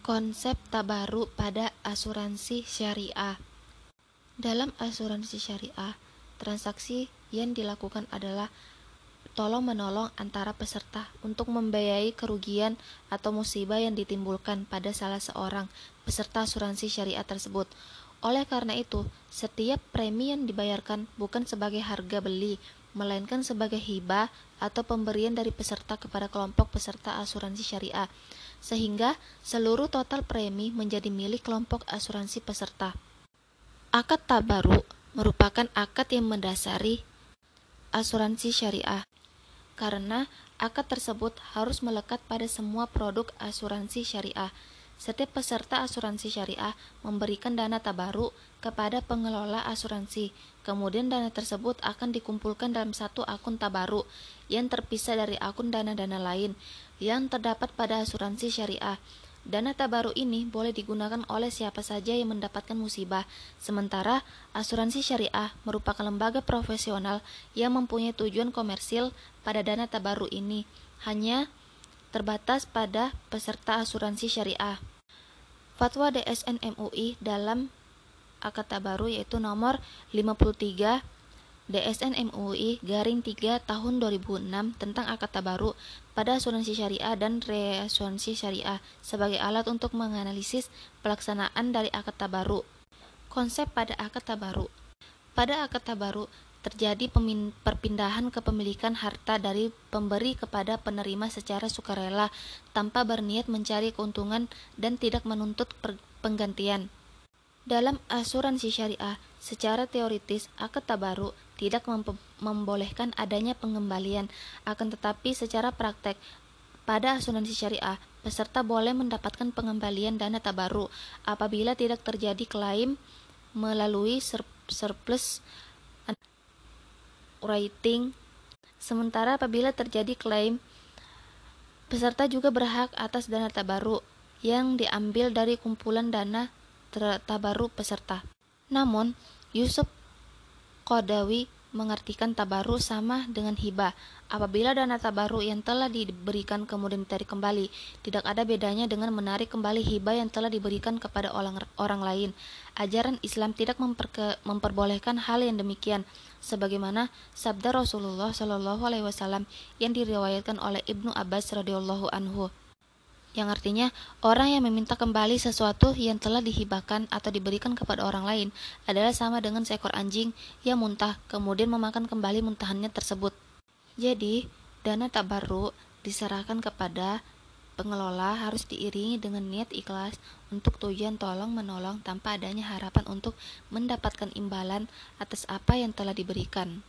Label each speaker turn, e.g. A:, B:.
A: Konsep tabaru pada asuransi syariah. Dalam asuransi syariah, transaksi yang dilakukan adalah tolong-menolong antara peserta untuk membiayai kerugian atau musibah yang ditimbulkan pada salah seorang peserta asuransi syariah tersebut. Oleh karena itu, setiap premi yang dibayarkan bukan sebagai harga beli, melainkan sebagai hibah atau pemberian dari peserta kepada kelompok peserta asuransi syariah sehingga seluruh total premi menjadi milik kelompok asuransi peserta. Akad tabaru merupakan akad yang mendasari asuransi syariah, karena akad tersebut harus melekat pada semua produk asuransi syariah. Setiap peserta asuransi syariah memberikan dana tabaru kepada pengelola asuransi. Kemudian dana tersebut akan dikumpulkan dalam satu akun tabaru yang terpisah dari akun dana-dana lain yang terdapat pada asuransi syariah. Dana tabaru ini boleh digunakan oleh siapa saja yang mendapatkan musibah, sementara asuransi syariah merupakan lembaga profesional yang mempunyai tujuan komersil pada dana tabaru ini, hanya terbatas pada peserta asuransi syariah. Fatwa DSN MUI dalam akad tabaru yaitu nomor 53 DSN MUI garing 3 tahun 2006 tentang akad tabaru pada asuransi syariah dan reasuransi syariah sebagai alat untuk menganalisis pelaksanaan dari akad tabaru. Konsep pada akad tabaru. Pada akad tabaru terjadi perpindahan kepemilikan harta dari pemberi kepada penerima secara sukarela tanpa berniat mencari keuntungan dan tidak menuntut penggantian. Dalam asuransi syariah, secara teoritis akad tabaru tidak membolehkan adanya pengembalian, akan tetapi secara praktek pada asuransi syariah, peserta boleh mendapatkan pengembalian dana tabaru apabila tidak terjadi klaim melalui surplus rating. Sementara apabila terjadi klaim, peserta juga berhak atas dana tabaru yang diambil dari kumpulan dana tabaru peserta. Namun, Yusuf Qadawi mengartikan tabaru sama dengan hibah. Apabila dana tabaru yang telah diberikan kemudian ditarik kembali, tidak ada bedanya dengan menarik kembali hibah yang telah diberikan kepada orang, orang lain. Ajaran Islam tidak memperke, memperbolehkan hal yang demikian, sebagaimana sabda Rasulullah Shallallahu Alaihi Wasallam yang diriwayatkan oleh Ibnu Abbas radhiyallahu anhu yang artinya orang yang meminta kembali sesuatu yang telah dihibahkan atau diberikan kepada orang lain adalah sama dengan seekor anjing yang muntah kemudian memakan kembali muntahannya tersebut. Jadi, dana tak baru diserahkan kepada pengelola harus diiringi dengan niat ikhlas untuk tujuan tolong menolong tanpa adanya harapan untuk mendapatkan imbalan atas apa yang telah diberikan.